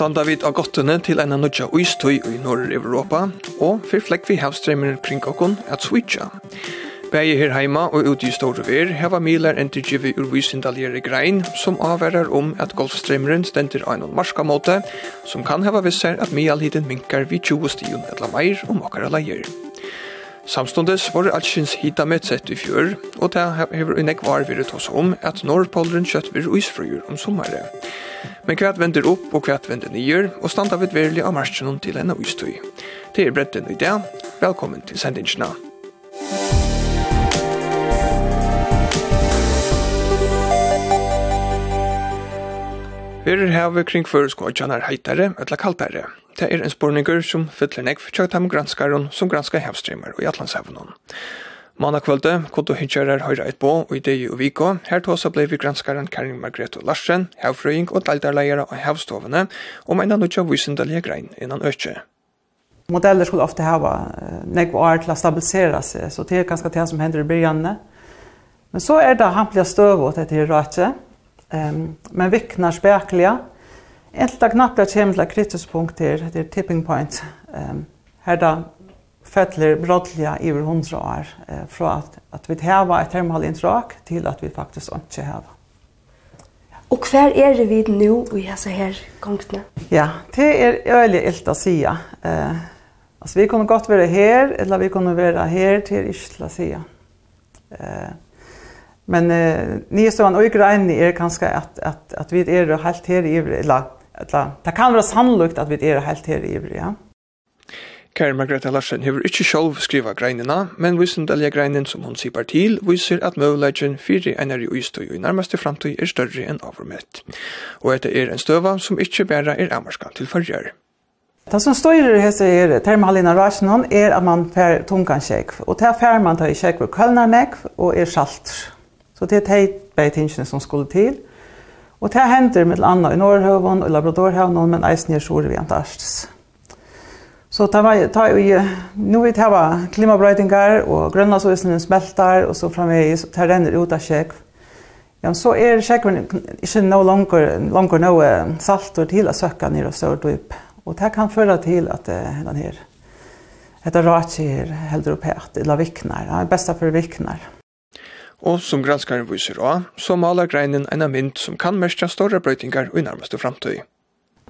standa vid av gottene til en av nødja uistøy i Nord-Europa, og for flekk vi havstremer kring okkon at switcha. Begge her heima og ute i store vir heva miler en til ur visindaljere grein som avverar om at golfstremeren stender av en marska måte som kan heva visser at mialhiden minkar vid 20 stion etla meir om okkara leier. Samstundes var det allsins hita med sett i fjør, og det hever unnek var vi hos om at Nordpolen kjøtt vir uisfrøyur om sommare. Men kvært vender opp og kvært vender nyer, og standa vid verlig av marsjen til en av ustøy. Det er bredden i dag. Velkommen til sendingsna. Verer hever kring føresko tjanar heitare, etla kaltare. Det er en spurningur som fyller nekv tjagt ham granskaren som granskar hevstremer og i Atlantshavnen. Manna kvölde kundu hinkjærar høyra et bo og i det og viko. Her tåsa blei vi granskaren Karin Margrethe Larsen, hevfrøying og daldarleiere og hevstovene om en av nødja grein innan økje. Modeller skulle ofte hava nekv år til å stabilisere seg, så det er ganske det som hender i byrjanne. Men så er det hamplige støvåt etter hieratet, um, men viknar spekliga. Entlta knapplega kjem til et kritisk punkt her, det er tipping point. Ehm her da fettler brottliga över hundra år eh, från att, att vi häva ett termalintrak till att vi faktiskt inte häva. Och kvar är det vid nu vi har så här gångtna? Ja, det är öliga ilt att säga. Eh, alltså vi kunde gott vara här eller vi kunde vara här till Isla att säga. Eh, men eh, ni så en ukrain är kanske att, att, att vi är helt här i eller, eller det kan vara sannolikt att vi är helt här i ja. Karin Margrethe Larsen hever ikkje sjolv skriva greinina, men visendelja greinin som hon sipar til viser at møvleggen fyrir einari uistøy i nærmeste framtøy er større enn avrumet. Og etter er en støva som ikkje bæra er amarskan til fyrrjør. Det som står i hese er termalina rasjonen er at man fær tungan sjekv, og det fær man tar i kjekv kølnarnekv og er salt. Så det er teit beitingene som skulle til. Og det hender med landa i Norrhøvun og Labradorhavn, men eisen er sjore vi antarktis. Så tar var ta vi nu vi tar så og grønlandsøsen smeltar og så framvegis tar renner ut av sjekk. Ja, så er sjekken ikke no longer longer no salt og til å søkke ned og så dyp. Og det kan føre til at den her Hetta ratsi her heldur upp här illa viknar, ja, besta fyrir viknar. Og som granskaren viser også, så maler greinen en mynd som kan merkja større brøytingar i nærmeste framtøy.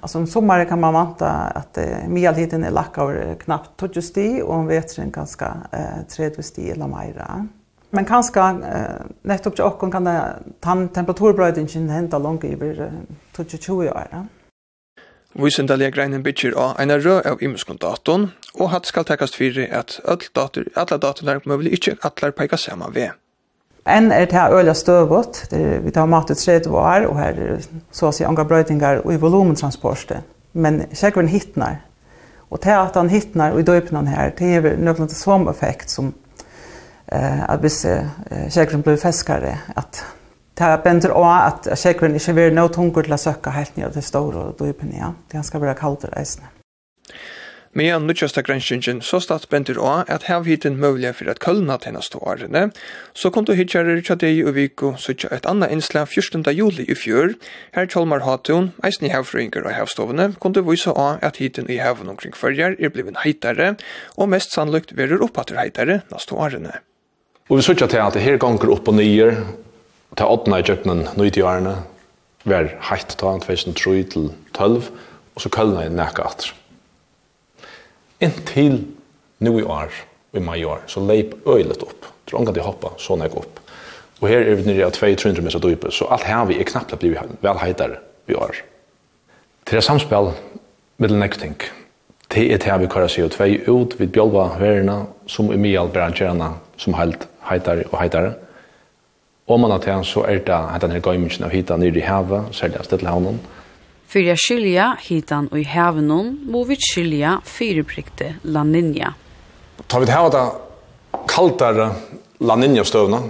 Alltså om sommaren kan man vanta att eh, medeltiden är och knappt 20 sti och om vetren ganska eh, 30 sti eller mera. Men kanske eh, nettopp till åkken kan det tan temperaturbrödingen hända långt över 20-20 år. Vísindalega greinen bytjer av en rød av ymskun og hatt skal takast fyrir at öll datur, alla datunar ikke atler peika saman ved. En er det øyla støvått, vi tar mat i 30 år, og her er så å si unga brøytingar og i volumentransportet. Men kjekkven hittnar. Og til at han hittnar og i døypene her, det er nøkland til som effekt som eh, at hvis eh, kjekkven blir feskare, at det er bender også at kjekkven ikke vil nå tungur til å søkke helt nye til stål og døypene, ja. Det han skal være kaldt reisende. Men en nødgjøsta granskingen så statt benter å at hev hiten mulig for at kølna tjeneste årene, så kom du hitjarer tja deg og viko suttja et anna innslag 14. juli i fjør, her Kjolmar Hatun, eisen i hevfrøyngar og hevstovene, kom du vise å at hiten i hevn omkring fyrjar er blivin heitare, og mest sannløkt verur oppater heitare neste årene. Og vi suttja til at det her ganger opp og nyer, til åttna i kjøkkenen, nøyti årene, var heitt ta, 2003 til 12, og så kølna i nekka atter inntil nu i år, i mai år, så leip øylet opp. Så omgang de hoppa sånn jeg opp. Og her er vi nere av 200-300 meter dype, så alt her vi er knappt blivit vel heitere i år. Til det samspill med nekting. Det er til vi kører CO2 ut, vi bjølva verena, som i mye alt bra som helt heitere og heitere. Og man har til så er det den her gøymingen av hita nere i havet, særlig av Stillehavnen, Fyrir jeg skilja hitan og i hevenon, må vi skilja fyrirprikte La Nina. Ta vi hava da kaldare La Nina-støvna,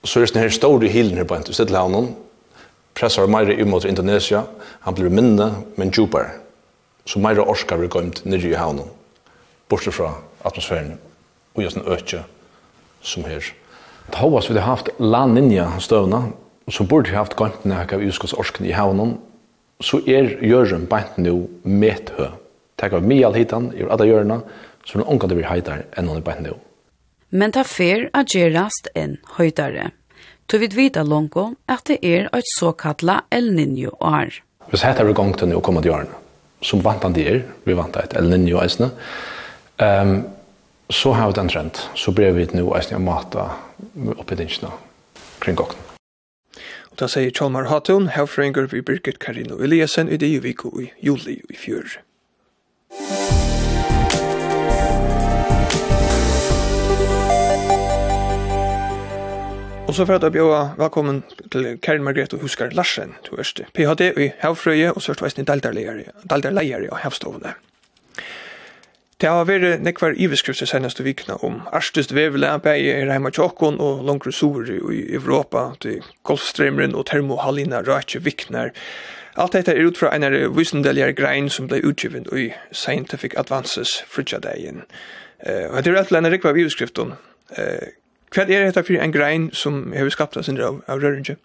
så er det her store hilen her på en til Sittlehavnen, pressar meir i mot Indonesia, han blir minne, men djupare. Så meir orskar blir gøymt nirri i havnen, bortsett fra atmosfæren, og just en økje som her. Tavas vi har haft La Nina-støvna, så burde vi haft gøymt nek av uskos orsken i havnen, så er jørgen bant nu methø. Takk av mial hitan, i alle hjørna, så er omkant det blir heitar enn han er bant nu. Men ta fer a gerast enn høydare. Tu vid vita longo at det er eit såkalla El Niño år. Hvis hette er gongt nu koma til hjørna, som vantan det er, vi vant et El Niño eisne, um, så har vi den trend, så blir vi nu eisne av mata oppidingsna kring gokken. Og da sier Kjolmar Hatun, herfrøyngur vi Birgit Karino Eliasen i det i viko i juli i fjør. Og så får at jeg bjør velkommen til Karin Margrethe Huskar Larsen, du er PhD i Havfrøye og sørstveisende dalderleier i Havstovene. Det har vært nekvar iveskrifter senaste vikna om arstust vevele, Beie, Reima tjokkon og langre Sori i Europa, til golfstremren og termohalina rake viknar. Alt dette er ut fra en visendeljar grein som ble utgivet i Scientific Advances Fridjadeien. Uh, og det er alt lenne rekvar iveskrifton. Uh, hva er dette for en grein som har skapt av sin av, av røringe?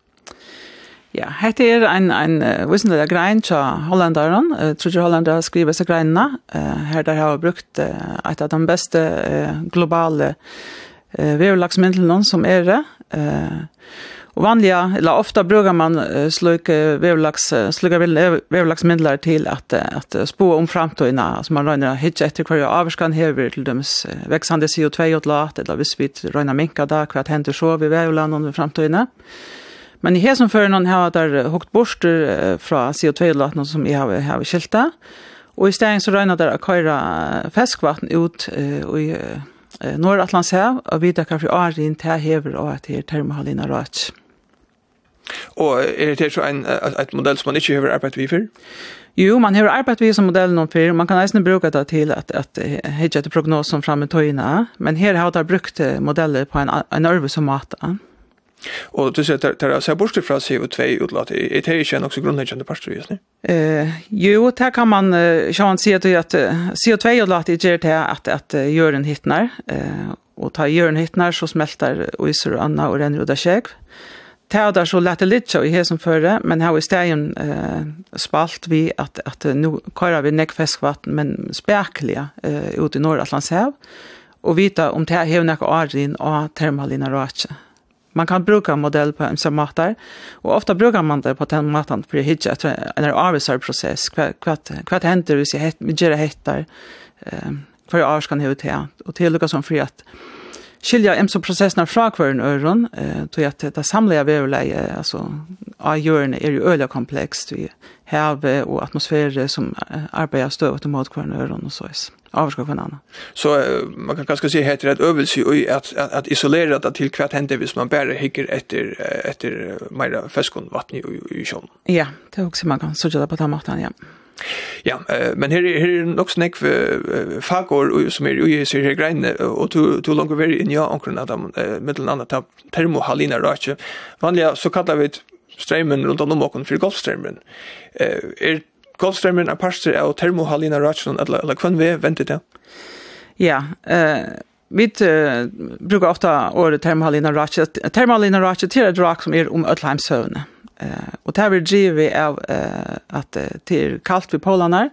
Ja, hette er ein, ein uh, der grein til hollanderen. Uh, tror ikke hollandere skriver seg greinene. Uh, her der har brukt uh, et av de beste uh, globale uh, vevelagsmiddelene som er det. Uh, og vanliga, eller ofta brukar man uh, sluk uh, vevelags, sluk vevelagsmiddelar til at, at spå om framtøyna. Altså man røyner hitje etter hver avskan hever til dems uh, veksande CO2-utlat, eller hvis vi røyner minka da, hva hender så vi vevelagen under framtøyna. Men i hesen før noen har der hukt bort fra CO2-laten som jeg har, har skiltet. Og i stedet så regner der å køyre feskvatten ut uh, i uh, Nordatlandshav, og videre kanskje Arin til hever og til termohalina rødt. Og er det så en, et modell som man ikke har arbeidet vi for? Jo, man har arbeidet vi som modell noen for. Man kan eisen bruke det til at, at hei etter prognosen fremme tøyene, men her har de brukt modeller på en, en øvelse måte. Og du sier, det er seg bortsett fra CO2 utlatt, er det ikke noe grunnleggende parter just det? Uh, jo, det kan man uh, sjåan si at, at CO2 utlatt gjør det at, at uh, jøren hittner, uh, og ta jøren hittner så smelter iser og anna og renner ut av skjegv. Det er så lett litt i her som fører, men her i stegen uh, spalt vi at, at nå kører vi nekk feskvatten, men spekelig uh, ut i Nordatlandshav, og vita om det er har nekk åren og termalina ratje. Man kan bruka modell på ömsa matar och ofta brukar man det på den matan för det hittar att en arbetsprocess kvat kvat händer vi ser hett gera hettar ehm för jag kan hur det och till Lucas som för att skilja ömsa processerna från kvarn öron eh till jag att det samlar vävläge alltså ajörn är ju öliga komplext vi have och atmosfär som arbetar stövet mot kvarn öron och sås avskar kvann annan. Så man kan ganska se heter att övelse och att att, at isolera det till kvart händer vis man bär hicker efter efter mer fäskon vatten i i sjön. Ja, det också man kan sådär på tamartan ja. Ja, men her her er nok snakk for fagår som er i sig her greiene, og to to langt veri inn ja omkring at dem middelen anna ta termohalina røkje. Vanliga så kallar vi strømmen rundt om åkken for golfstrømmen. Eh er Golfstrømmen er parster av termohalina ratsjonen, eller, eller hvem vi venter det? Ja, eh, vi brukar ofta året termohalina ratsjonen. Termohalina ratsjonen er et rak som er om Øtlheimsøvne. Eh, og det er vi av eh, at det er kaldt ved polene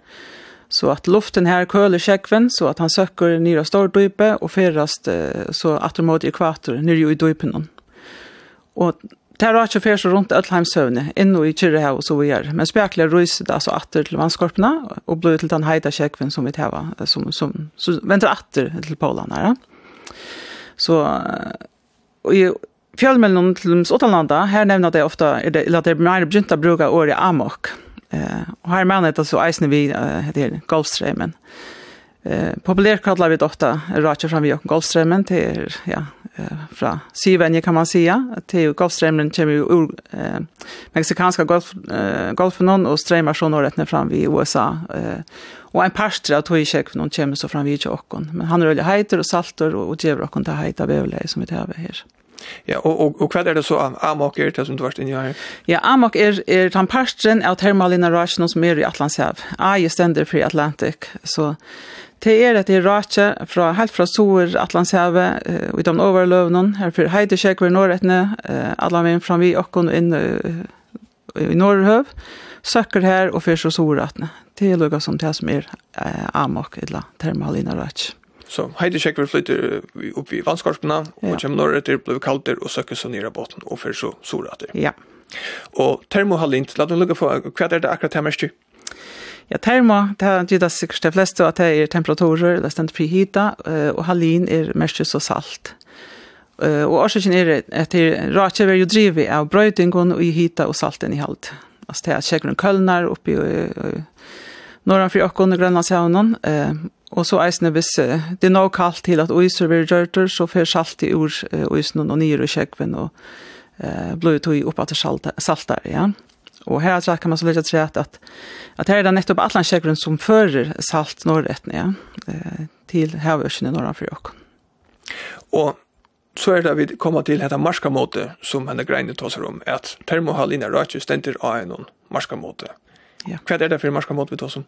så att luften här köler skäckven så att han söker ner av stordype och färrast så att mot ekvator nere i dypen. Och Det er ikke fyrir rundt Ødlheimsøvne, inno i Kyrrehav og så vi gjør. Men spekler røyset altså atter til vannskorpene, og blod til den heida kjekven som vi teva, som, som, som venter atter til Polen her. Så, og i fjallmellom til Åtalanda, her nevner det ofte, er det, eller det er mer begynt å bruke året amok. Eh, og her mener det så eisne vi, uh, heter golfstreimen. Eh, Eh, populärt kallar vi det ofta raka fram vid Golfströmmen till, ja, eh fra Syvänje kan man säga. Till Golfströmmen kommer ju ur eh, mexikanska golf, eh, golfen och strömmar så norrätt fram vid USA. Eh, och en pastor check för någon kommer så fram vid Jokken. Men han rullar heiter hejter och salter och, och ger Jokken till hejta bevle som vi tar här. Ja, og, og, og hva er det så Amok er det som du varst inne i her? Ja, Amok er, er den parten av Thermalina Rasjonen som er i Atlantshav. A er stender for Atlantic. så Det er et Irakje fra, helt fra Soer, Atlantshavet, uh, og de overløvene, her for Heideskjøk ved Norrettene, uh, alle min fra vi og inn uh, i Norrhøv, søkker her og først og Sorettene. Det er lukket som det som er uh, Amok, eller Termalina Irakje. Så Heideskjøk vil flytte opp i vannskorpene, og ja. kommer Norretter, blir kaldt og søkker så nere båten, og først og Sorettene. Ja. Og Termohalint, la du lukke for, hva er det akkurat her mest? Ja, termo, det er det sikkert de fleste at det er temperaturer, det er stendt frihita, og halin er mest så salt. Og årsaken er at det er rake er jo drivet av brøytingon og i hita og salten i halt. Altså det er kjekkeren kølner oppi norran fri okkon og grønlandshavnen, og så eisne hvis det er nok kaldt til at oiser vil gjørter, så fer salt i ur oisen og nyr og kjekkven og blod tog opp at det saltar, ja. Ja. Och här så kan man så lägga till att att, att här är det nettopp Atlantkägren som fører salt norrrätt ner eh, till havörsen i norra för Och så är det vi kommer till detta marskamåte som henne grejen tar seg om, at termohalina rötje stender av en marskamåte. Ja. Vad är det för marskamåte vi tar som?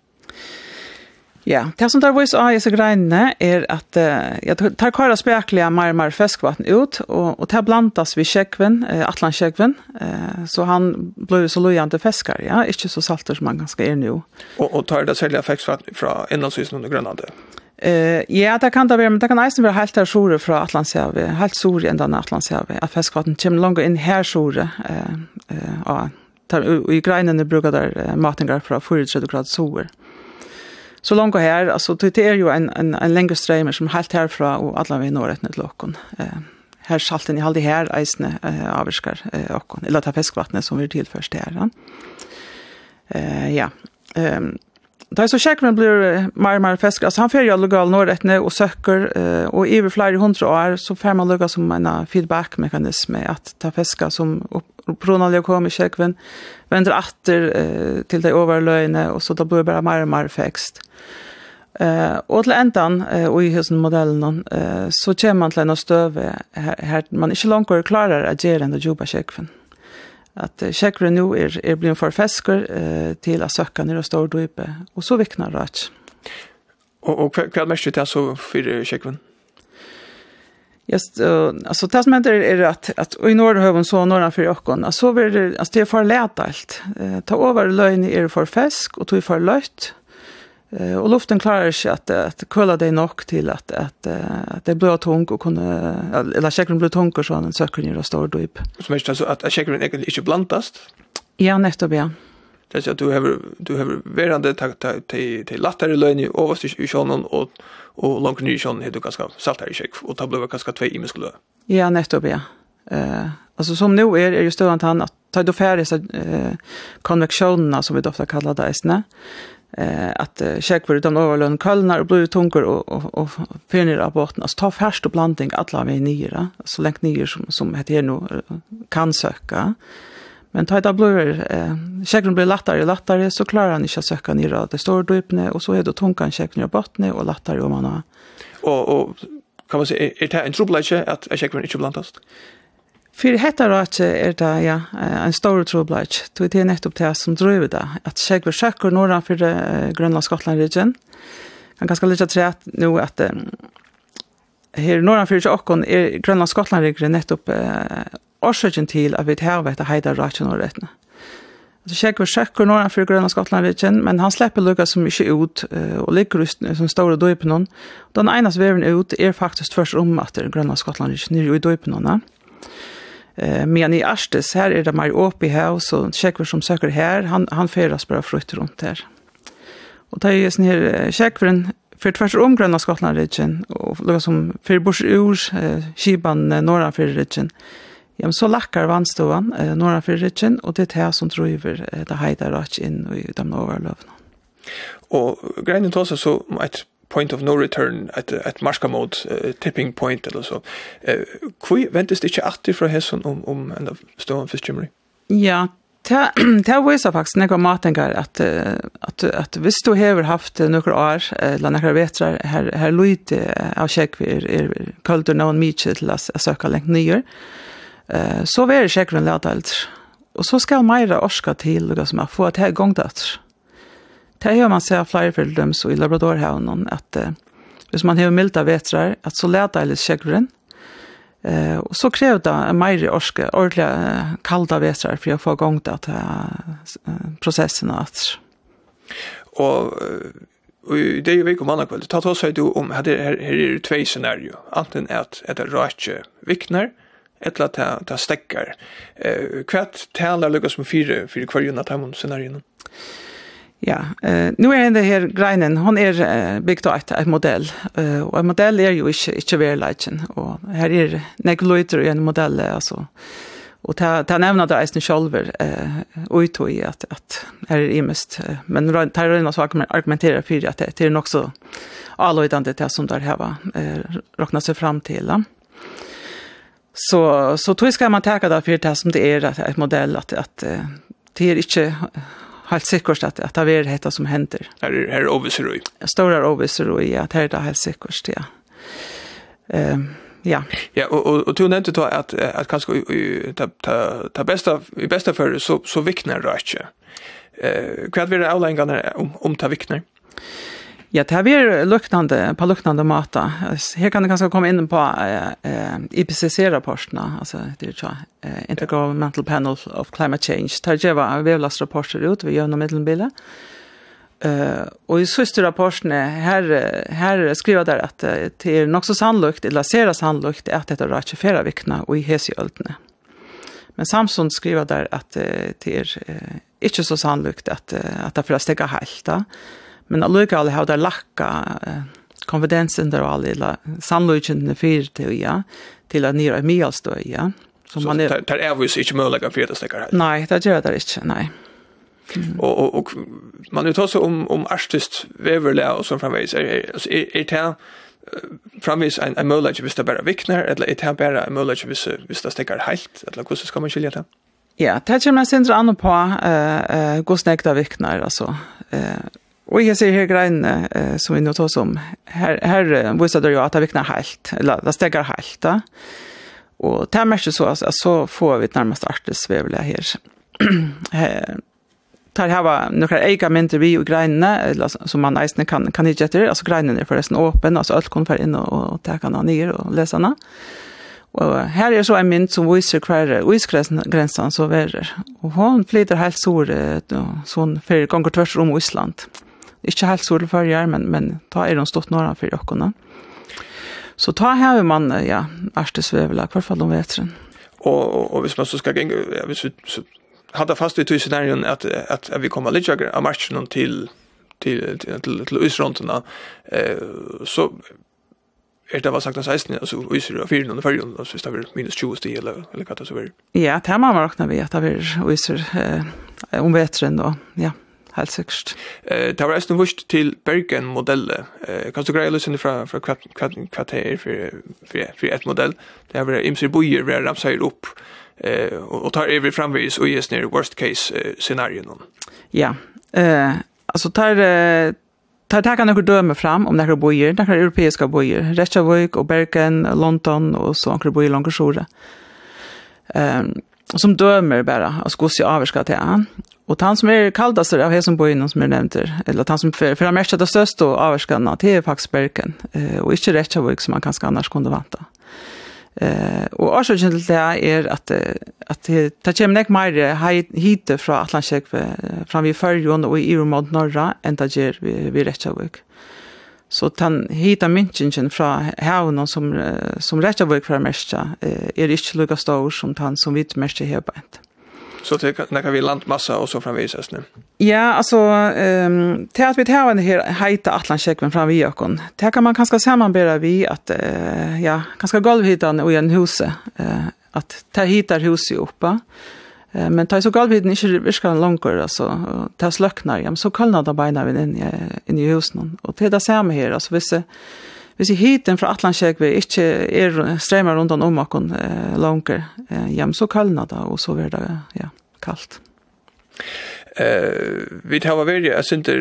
Ja, det som tar vis av i så greinene er at uh, jeg tar kvar av speklige mer og mer fiskvatten ut, og, og det blandas vi kjekven, uh, atlandskjekven, uh, så han blir så lojende fiskar, ja, ikke så salter som han ganske er nå. Og, og tar det selja fiskvatten fra innlandsvisen under Grønlandet? Eh ja, det kan det være, men det kan eisen være helt her sore fra Atlantshavet, helt sore enn denne Atlantshavet, at fiskvatten kommer langt inn her sore, eh, eh, og, og i greinene bruker der matingar fra 34 grader sore. Mm så långt här alltså det är ju en en en längre ström som helt härifrån och alla vi når ett nytt lokon. Eh här salten i halde här isne eh, avskar eh, och eller ta fiskvattnet som vi tillförs där. Eh ja. Ehm Da så kjekk man blir mer og mer fisk. Altså han fyrir lokal norretne og søkker, og i flere hundre år så får man lukka som en feedback-mekanisme, at ta fiska som opprunalig kom i kjekkven, vender atter til de overløyene, og så da blir det bare mer og mer fisk. Eh och till ändan eh och i husen modellen eh så kommer man till en stöve här man inte långt går klarar att ge den jobba checken. Att checken nu är är blir för fiskar eh till att söka ner och stå då uppe och så viknar rätt. Och och vad mest det så för checken. Just uh, alltså det som händer är att att i norra höven så norra för jockon alltså blir det alltså det är för lätt allt. Eh, ta över lögn är det för fisk och tog för lött Eh och luften klarar sig att att köla det nog till att att att det blir tung och kunna eller säkert blir tung och sån söker ju då står då upp. Så mest alltså att säkert inte inte blandast. Ja, nettopp ja. Det så du har du har verande tag till till lättare lön i överst i sjön och och långt ner i sjön heter du ganska i check och ta blöva ganska två i muskler. Ja, nettopp ja. Eh alltså som nu är är ju störant han att ta då färdigt så eh konvektionerna som vi ofta kallar det istället eh att check utan överlön kallnar och blir tunkor och och och finner av botten alltså ta färst och blandning alla vi nyra så länge nyra som som heter nu kan söka men ta det blå eh checken blir lättare lättare så klarar han inte söka nyra det står då öppne och så är då tunkan checken i botten och lättare om man har och och kan man säga är det en trubbel att checken inte blandast? För hetta är er det ja, en stor trobladj. Det er nettopp det som driver det. Att Sjegver Sjekker norra för uh, Grønland-Skottland-region. Kan ganska lite tre att nu att um, her för for Sjekker er Grønland-Skottland-region nettopp uh, årsøkjen till att vi har vet att hejda rætt norra rættene. Så Sjegver Sjekker norran for Grønland-Skottland-region, men han släpper lukka som ikke ut uh, och ligger ut som på någon. Den enas veven ut er faktiskt först om at Grønland-Skottland-region er jo i døypenonna. Ja. Eh, men i Arstes, här är det mer åpig här och så tjeckver som söker här, han, han färdas bara frukt runt här. Och det är ju sån här tjeckveren för tvärs om gröna Skottlandridgen och lukar som för bors ur eh, kiban eh, norra för region. Ja, men så lackar vannstovan eh, norra för region och det är det som driver eh, det hejdar rakt in i de norra Og Och grejen är så, så point of no return at at marska mode uh, tipping point eller så. Eh uh, kvø ventist ikkje atter frå hesson om om en av stone fiskemry. Ja, ta ta visar faktisk några matengar att att att visst du har haft några år eller några vetrar här här lite av check vi är kallt någon mycket till att söka längt nyer. Eh så är det checken lätt. Och så ska Maira orska till det som att få att här gång där. Det har man sett flere for dem så i Labradorhavn at uh, hvis man har milda vetrar, at så leder jeg litt kjekkeren. Uh, og så krever det mer orske, ordentlig uh, kalda vetrar for å få i gang det, uh, prosessen. At. Og Og det er jo vik om annakvöld. Ta ta seg du om, her, her, her er det tvei scenario. Anten at det rake vikner, eller at det stekkar. Eh, Hva taler lukkast med fire, fire kvarjuna tamon scenarioen? Ja. Ja, eh nu är det här greinen, hon är uh, byggt av ett, ett modell. Eh, och en modell är ju inte inte verkligheten och här är nekloiter en modell alltså och ta ta nämna det är själver eh och ut i att att här är mest men Tarina så argumenterar för att det är också allöjdande det som där här va eh, räknas sig fram till. Så så tror jag ska man ta det för det som det är att ett modell att att det är inte helt sikkert at, at det er dette som hender. Her er, her er overviser i. Større overviser i at her er det helt sikkert, ja. Um, ja. Ja, og, og, og du nevnte da at, at kanskje ta, ta, ta besta, i bästa for så, så vikner det ikke. Uh, hva er det avleggende om, om ta vikner? Ja. Ja, det här blir luktande, på luktande mata. Här kan det ganska komma in på eh, IPCC-rapporterna, alltså det er ikke, eh, Intergovernmental Panel of Climate Change. Det här ger vevlastrapporter ut vi gjør noe middelbilde. Uh, och i siste rapportene, her, her skriver där att det är nok så sannolikt, eller ser sannolikt, att det ikke flere vikna och i hesiöldene. Men Samson skriver där att det är inte så sannolikt att, att det får stäcka helt. Då. Men allikevel har det lakka eh, konfidensen der alle, eller sannløyken fyr til, ja, til at nyra er ja. som man er, det er vis ikkje mogleg å fyrt stekker her? Nei, det gjer det ikkje nei. Mm. Og, og, og man uttaler seg om, om artist veverle og sånn framvis er, er, er, er det framvis en, en mulighet hvis det bare vikner, eller er det bare en mulighet hvis, hvis det stekker helt, eller hvordan skal man skilje det? Ja, det kommer jeg sindre an på uh, uh, hvordan det vikner, altså. Uh, Och jag ser här greiene eh, som vi nå tar om. Här, uh, viser det jo att det vikner helt, eller det steger helt. Da. Och det er mest så altså, så får vi ett svevelig her. här. tar hava några egna mindre vi og grejna eller som man nästan kan kan inte etter, alltså grejna är förresten öppen alltså allt kan för in och, og ta kan ner och läsarna. Och här är så en mynd som viser hver visgränsen gränsen så värre. Och hon flyter helt så sånn för ganger tvärs om Island. Ikke helt sol for solførjer, men, men da er de stått nåra for jokkene. Så ta her man, ja, ærste svevela, i fall om vetren. Og, og, og hvis man så skal gjenge, ja, hvis vi så, hadde fast i tog scenarien at, at, at vi kommer litt av matchen til til, til, til, til Östrontna eh så Er det var sagt at 16 alltså Östra og Fyrden och Fyrden altså, hvis det var minus 20 sti eller eller hva det så var? Ja, det här man räknar vi at det var Östra eh om vetren og Ja. Helt sikkert. Eh, det var eisen vurst til Bergen-modellet. Eh, kan du greie løsene fra, fra kvarter for, for, for et modell? Det var imser bojer, vi har ramsøyer opp eh, og, og tar evig framvis og gis ned worst case-scenarien. Ja, eh, altså tar... Eh, tar ta kan døme fram om några bojer, några europeiska bojer, Reykjavik och Bergen, London och så några bojer långt sjore. Ehm um, som dömer bara och ska se avskattet han. Og han som er kaldast av hesen på innan som jag nämnde, eller han som för, för mest av det største og avvärskarna, det er faktisk Bergen, Eh, og och inte Reykjavik som man kanskje annars kunne vanta. Eh, og orsaken till det er at, at det, det kommer inte mer hit fra Atlantsjäk fram vid Førjon og i Iromod norra enn det gjør vi, vid, vid Reykjavik. Så den hita myntingen fra havnen som, som rett Reykjavik fra mest mesta er ikke lika stor som den som vi mest här på så det kan vi landmassa och så framvisas nu. Ja, alltså ehm um, till att vi tar en här heta Atlantsjäkven fram vi ökon. Det kan man kanske sammanbära vi att uh, ja, kanske golvhytan och en huse uh, att ta hitar huset uppe. Uh, men ta så golvhytan inte viskar långt alltså ta slöknar. Ja, men så kallnar det beina vi in i, in i husen och det där ser man här alltså visst hvis jeg hiten fra Atlantsjegve ikke er strømmer rundt om åkken eh, langer eh, ja, så kallna da, og så blir det ja, kaldt. Eh, vi tar väl jag det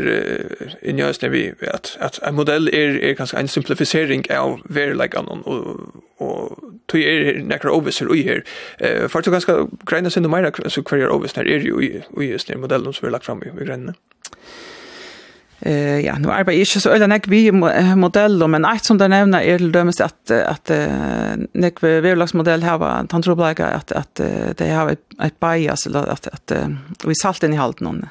i njös när vi vet att en modell är är kanske en simplifiering av verkligheten och och tog är några ovisser och här eh för att ganska grejerna synd mer så kvar är ovisser är ju i just den modellen som vi lagt fram i grejerna. Eh ja, nu arbetar jag så eller jag vi modell men ett som där nämna är det dömes att att nek vevlagsmodell här var han tror bara att att det har ett bias eller att att vi salten i halt någon.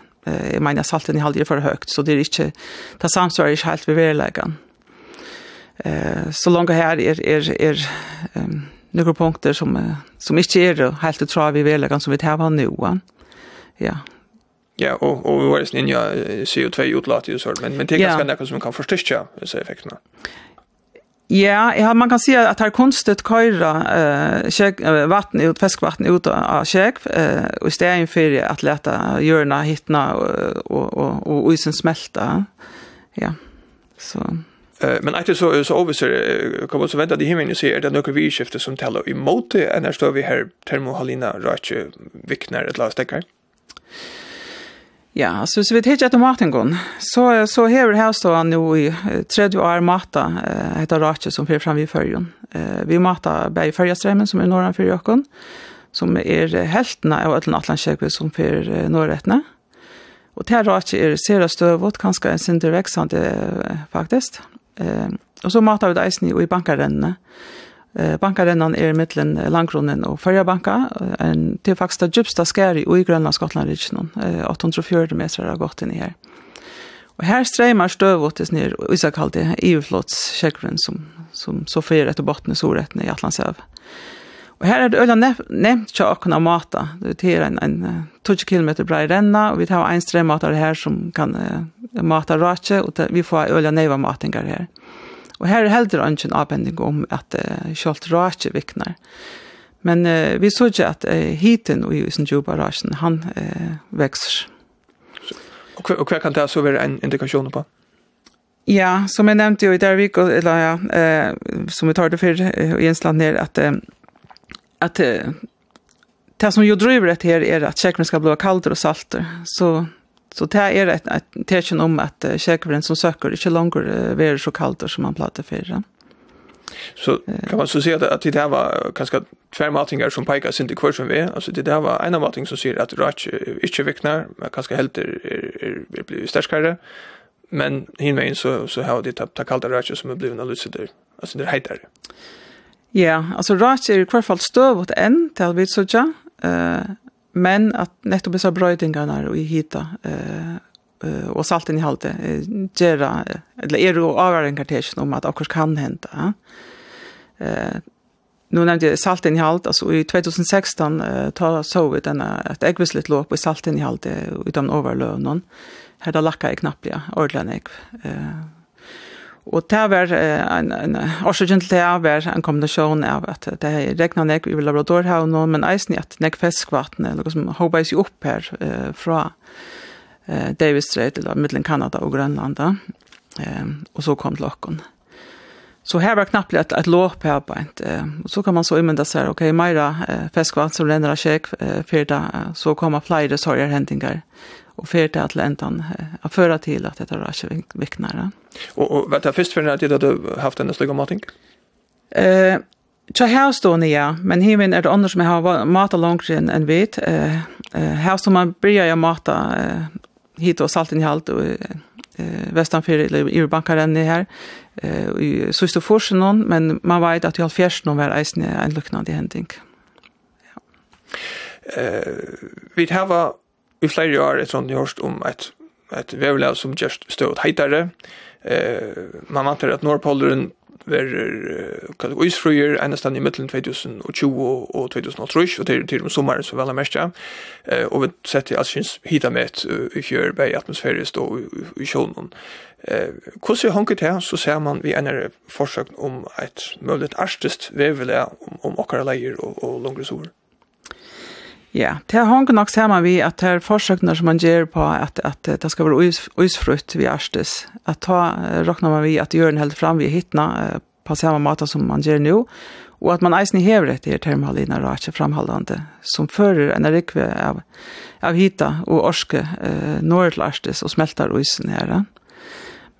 Jag menar salten i halt är för högt så det är inte det samsvarar inte helt vi vevlagen. Eh så långt här är är är några punkter som som inte är helt tror vi vevlagen som vi tar nu. Ja. Ja, och och vi var ju inne CO2 utlåt ju sånt men men det är ganska nära som kan förstärka disse effektene. Ja, ja, man kan säga att här konstigt köra eh käk, vatten ut färskvatten ut av käk eh och istället för att låta görna hittna och och och isen smälta. Ja. Så men att så så obviously kommer så vänta det himlen så är det några vi som talar emot det när står vi här termohalina rach viknar ett last där. Ja, så hvis vi tar etter maten går, så, så hever her stå han nu i 30 år mata, eh, heter Ratje, som fyrir fram i fyrjon. Eh, vi mata bare i som er norran fyrir jokken, som er heltene av Øtland Atlantkjøkve, som fyrir eh, norrettene. Og til Ratje er sera støvot, kanskje en sinter veksande, faktisk. Eh, og så mata vi det eisen i bankarrennene. Eh, Bankarennan er mittlen landgrunnen og Førjabanka, en til faktisk det djupsta skæri i grønna Eh 840 meter har gått inn i her. Og her streimar støvåttes ned og isakaldi EU-flots kjekvren som, som så fyrer etter botten i solretten i Atlantshav. Og her er det øyla nevnt tja av mata. Det er en, en 20 km brei renna, og vi tar en stremater her som kan uh, mata rache og vi får øyla neiva matingar her. Og her er heller ikke en avbending om at uh, kjølt rake vikner. Men uh, vi så ikke at uh, hiten og i sin jobarasen, han uh, vekser. Og, og hva kan det så være en indikasjon på? Ja, som jeg nevnte jo i Dervik, eller ja, eh, som vi tar det før i Jensland ned, at, at det som jo driver dette her er at kjekkene skal bli kaldere og salter. Så Så det er et, et tecken om at uh, kjekveren som søker ikke langer uh, være så kaldt som man plater for. Så kan man så säga att, at det där var ganska tvärmatingar som peker sin till som vi. Alltså det där var en av matinger som sier att Rach inte vikner, men ganska helt er, er, er, er blir starkare. Men hinvägen så, så har det tagit kallt Rach som är blivit en lucider. Alltså det heter. hetare. Ja, alltså Rach är i alla fall stöv åt en, till vi så jag. Uh, men att nettopp disse brödingarna i hita eh och salten i halte gera eller är jo avgörande kartation om att också kan hente. Eh nu nämnde jeg salten i halte, altså i 2016 eh, ta så vi den att äggvislet låg på salten i halte utan overlønnen. Her da lacka jeg knappliga ja, ordentlig eh Og det var en, en årsaken til det var en kombinasjon av at det er regnet nek i laboratorhavn, men eisen i at nek feskvattnet, noe som håper seg opp her eh, fra eh, Davis Strait, eller middelen Kanada og Grønland, eh, og så kom til åkken. Så her var knappt et, et låp her på en, eh, og så kan man så imenda seg, ok, meira eh, feskvatten som renner av kjekk, eh, fyrda, så kommer flere sorger och för det att läntan att föra till att det rör sig viknare. Och, och vänta, först för när det du haft en slugg mating? Eh, Tja har står ja, men himen är det andra som har matat långt än en vet. Eh, här som man börjar jag mata eh, hit och salten i halt och eh västanför eller i bankaren här eh i Sustoforsen någon men man vet att i Alfjärs någon var en en liknande händing. Ja. Eh vi har i flere år etter at gjørst om et, et vevlev som gjør støt heitere. Eh, man antar at Nordpolderen verer kan det isfryer einastan i middelen 2020 og 2030 og til til om sommeren så vel mest ja eh og vi setter at syns hita med i fjør bei atmosfærisk og i sjøen eh hvordan honket her så ser man vi en forsøk om et mulig arstest vevel om om okkara leier og og longre sol Ja, det har hong nok sammen vi at det er forsøkene som man gjør på at, at det skal være uisfrutt vi erstes. At ta råkner man vi at gjør en helt fram vi hittene på samme måte som man gjør nå, og at man eisen hever etter termalina rake framhaldande, som fører en rikve av, av hita og orske eh, når til ærstes og smelter uisen her. Ja.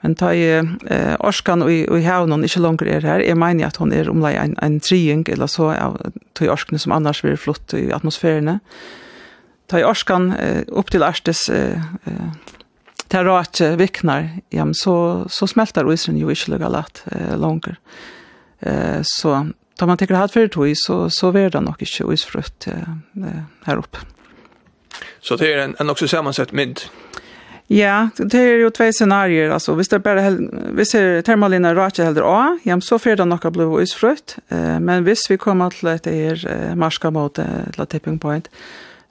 Men ta i eh, orskan og i, og i havnen ikke langer er her. Jeg mener at hun er omlai en, en trying, eller så av ta i orskene som annars vil flott i atmosfærene. Ta i orskan eh, opp til Arstes eh, eh, terrake viknar, ja, så, så smälter isen jo ikke lager lett eh, langer. Eh, så tar man tenker hatt fyrir tog, så, så ver det nok ikke isfrutt eh, her oppe. Så det er en, en också sammensett mynd? Ja, det är ju två scenarier alltså. hvis det bara det är termalina rakt heller A, Ja, så för det några blå isfrukt. Eh men hvis vi kommer till att det är marska mot till tipping point.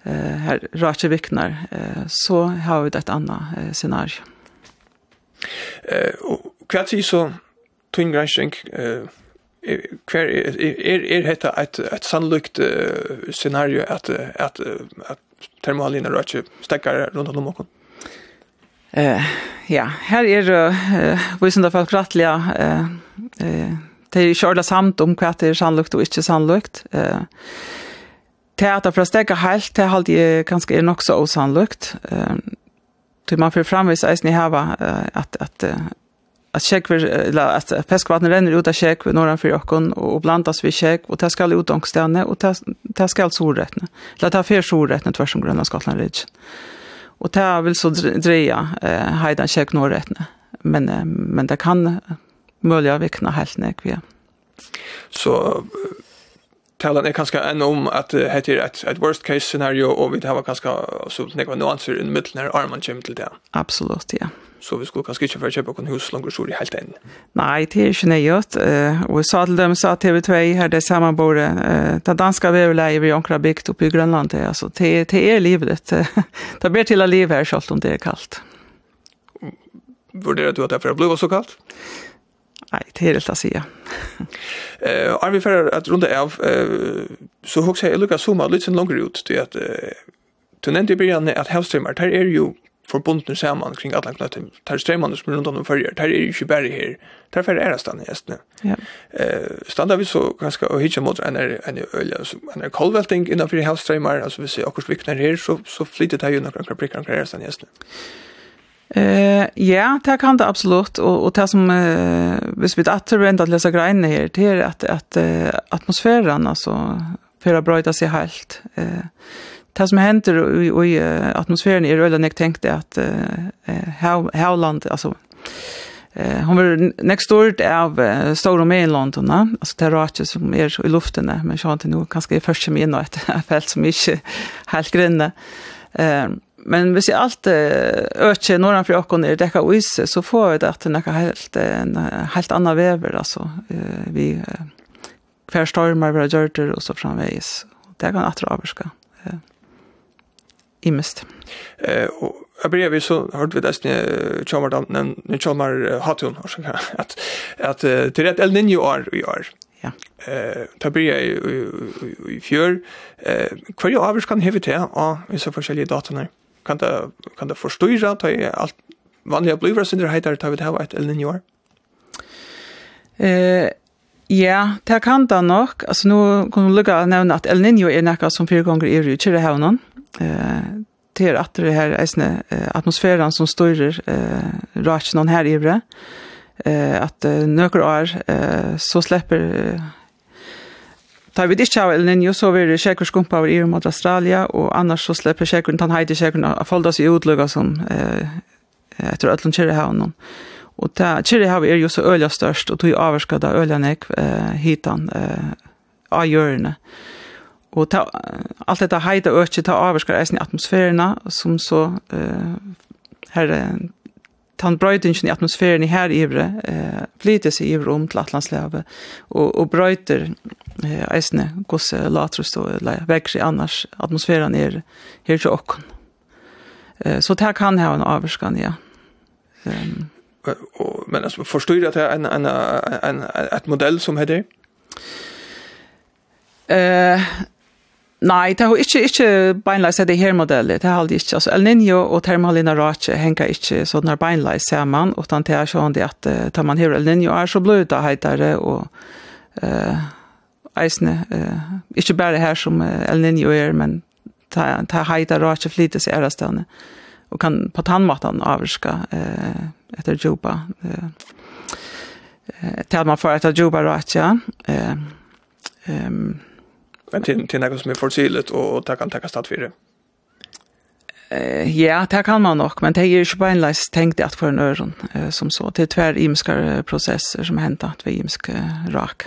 Eh här rakt viknar eh så har vi ett annat scenario. Eh kvart är så twin granching eh kvar är är detta ett ett sannolikt scenario att att att termalina rakt stäcker runt om och eh ja, här är det eh, vi som folk rättliga eh eh det är själva samt om kvart det är sannolikt och inte sannolikt. Eh teater för att stäcka helt det halt det ganska är nog så osannolikt. Eh till man för framvis är ni här va att att att check för eller att fiskvattnet renner ut av check norran för jocken och blandas vi check och det ska ut ångstene och det ska alltså rättna. Låt ta för så tvärs om gröna Skottland Ridge. Och det vill så dreja eh heidan check norrättne. Men eh, men det kan möjliga vikna helt nek vi. Så talan är kanske en om att det heter ett ett worst case scenario och vi har kanske så några nuanser i mitten här armen till det. Absolut, ja så vi skulle kanskje ikke få kjøpe noen hus langer stor i helt enn. Nei, det er ikke nøyert. Eh og jeg sa til dem, sa TV2 her det samme bordet, uh, det danske veverleie vi omkring bygd oppe i Grønland, det, altså, det, det er livet. det blir til å liv her, selv om det er kaldt. Vurderer du at det er for å bli så kaldt? Nei, det er helt å si, ja. Eh, uh, vi för att runde av, uh, så hokser jeg lukket sommer litt sen langer ut til at, uh, du nevnte i början at havstrømmer, der er jo förbundna samman kring alla knötter. Tar strömmande som runt om de följer. Tar är ju inte bara här. Tar för är stan just nu. Ja. Eh stannar vi så ganska och hitcha mot en en öl så en kolvelting innan för havströmmar alltså vi ser också viknar här så så flyttar det ju några prickar kring Estne just nu. Eh ja, det kan det absolut och och det som eh vis vi att rent att läsa grejerna här det är att att atmosfären alltså för att bryta sig helt. Eh det som händer i, i atmosfären i Röland, jag tänkte att uh, Howland, alltså eh hon var next door av uh, stora Mainland i London va alltså som är i luften men jag har inte nog kanske först som in ett fält som inte helt grunda eh men hvis jeg alt øker når han fra åkken er dekka uise, så får vi det at det er helt, en helt annan vever, altså. Vi hver stormer, vi har det, og så framveis. Det kan jeg atre avvarska imest. Eh och jag bredvid så hörde vi dess när Chalmar Danten, när Hatun har så att att till rätt El Niño år i år. Ja. Eh ta blir i fjör eh kvar avers kan hevet till ja, vi så olika datorer. Kan det kan det förstå ta allt vanliga blir det synder heter ta vi det ett El Niño år. Eh Ja, det kan da nok. Altså, nå kan du lukke å nevne at El Niño er noe som fire ganger er i Kyrrehavnen. Mm eh till att det här är atmosfären som styr eh rationen här i Bre. Eh att några år eh så släpper tar vi det inte av El Niño så blir det säkert skumpa över EU mot Australien och annars så släpper säkert han hejde säkert att falla sig utlugga som eh efter att lunchera här någon. Och där chili har är ju så öliga störst och då är avskada öliga nek eh hitan eh av. Eh og ta, alt dette heita økje ta avvarskar eisen i atmosfærena, som så eh her tan brøytingen i atmosfæren i her ivre eh, flyter seg ivre om til Atlantslevet og, og brøyter eh, eisene gos latrust og vekker i annars atmosfæren er her til åkken. Eh, så det kan ha en avvarskan, ja. Um, men altså, forstår du at det er en, en, en, en, et modell som heter? Eh, Nei, det har ikke, ikke beinleis er det her modellet, det har aldri ikke. Altså, El Niño og Termalina Rache henger ikke sånn her beinleis sammen, utan det er sånn det at uh, tar man her El Niño er så blod det heitere, og uh, eisene, uh, ikke bare her som El Niño er, men det er heitere Rache flytes i ærestavne, og kan på tannmaten avvarska uh, etter Juba. Uh, til at man får etter Juba Rache, ja. Uh, um, men till till något som är försiligt och ta kan ta stat för det. Eh ja, det kan man nog, men det är ju inte en leis tenkt att för en öron eh, som så till tvär imiske processer som hänt att vi imiske rak.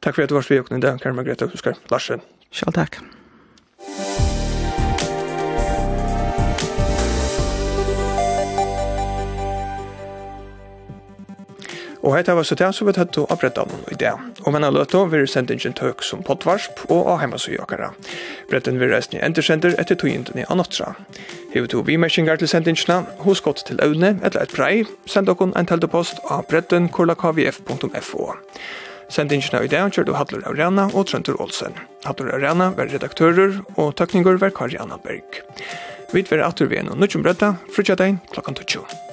Tack för att du var med och den Karl Margrethe Huskar Larsen. Själv tack. Og hetta var så det som vi tatt å opprette om i det. Og menn løtta vil sendingen tøk som potvarsp og av heimasøyakara. Bretten vil reisne endersender etter tøyendene av nottra. Hever to vimerkingar til sendingsna, hos godt til øvne eller et brei, send okon en teltepost av bretten korlakvf.fo. Sendingsna i dag kjør du Hadler Aurena og Trøntur Olsen. Hadler Aurena var redaktører og tøkninger var Kari Anna Berg. Vi tver atur vi enn og nødgjum brøtta, frutja deg klokkan 20.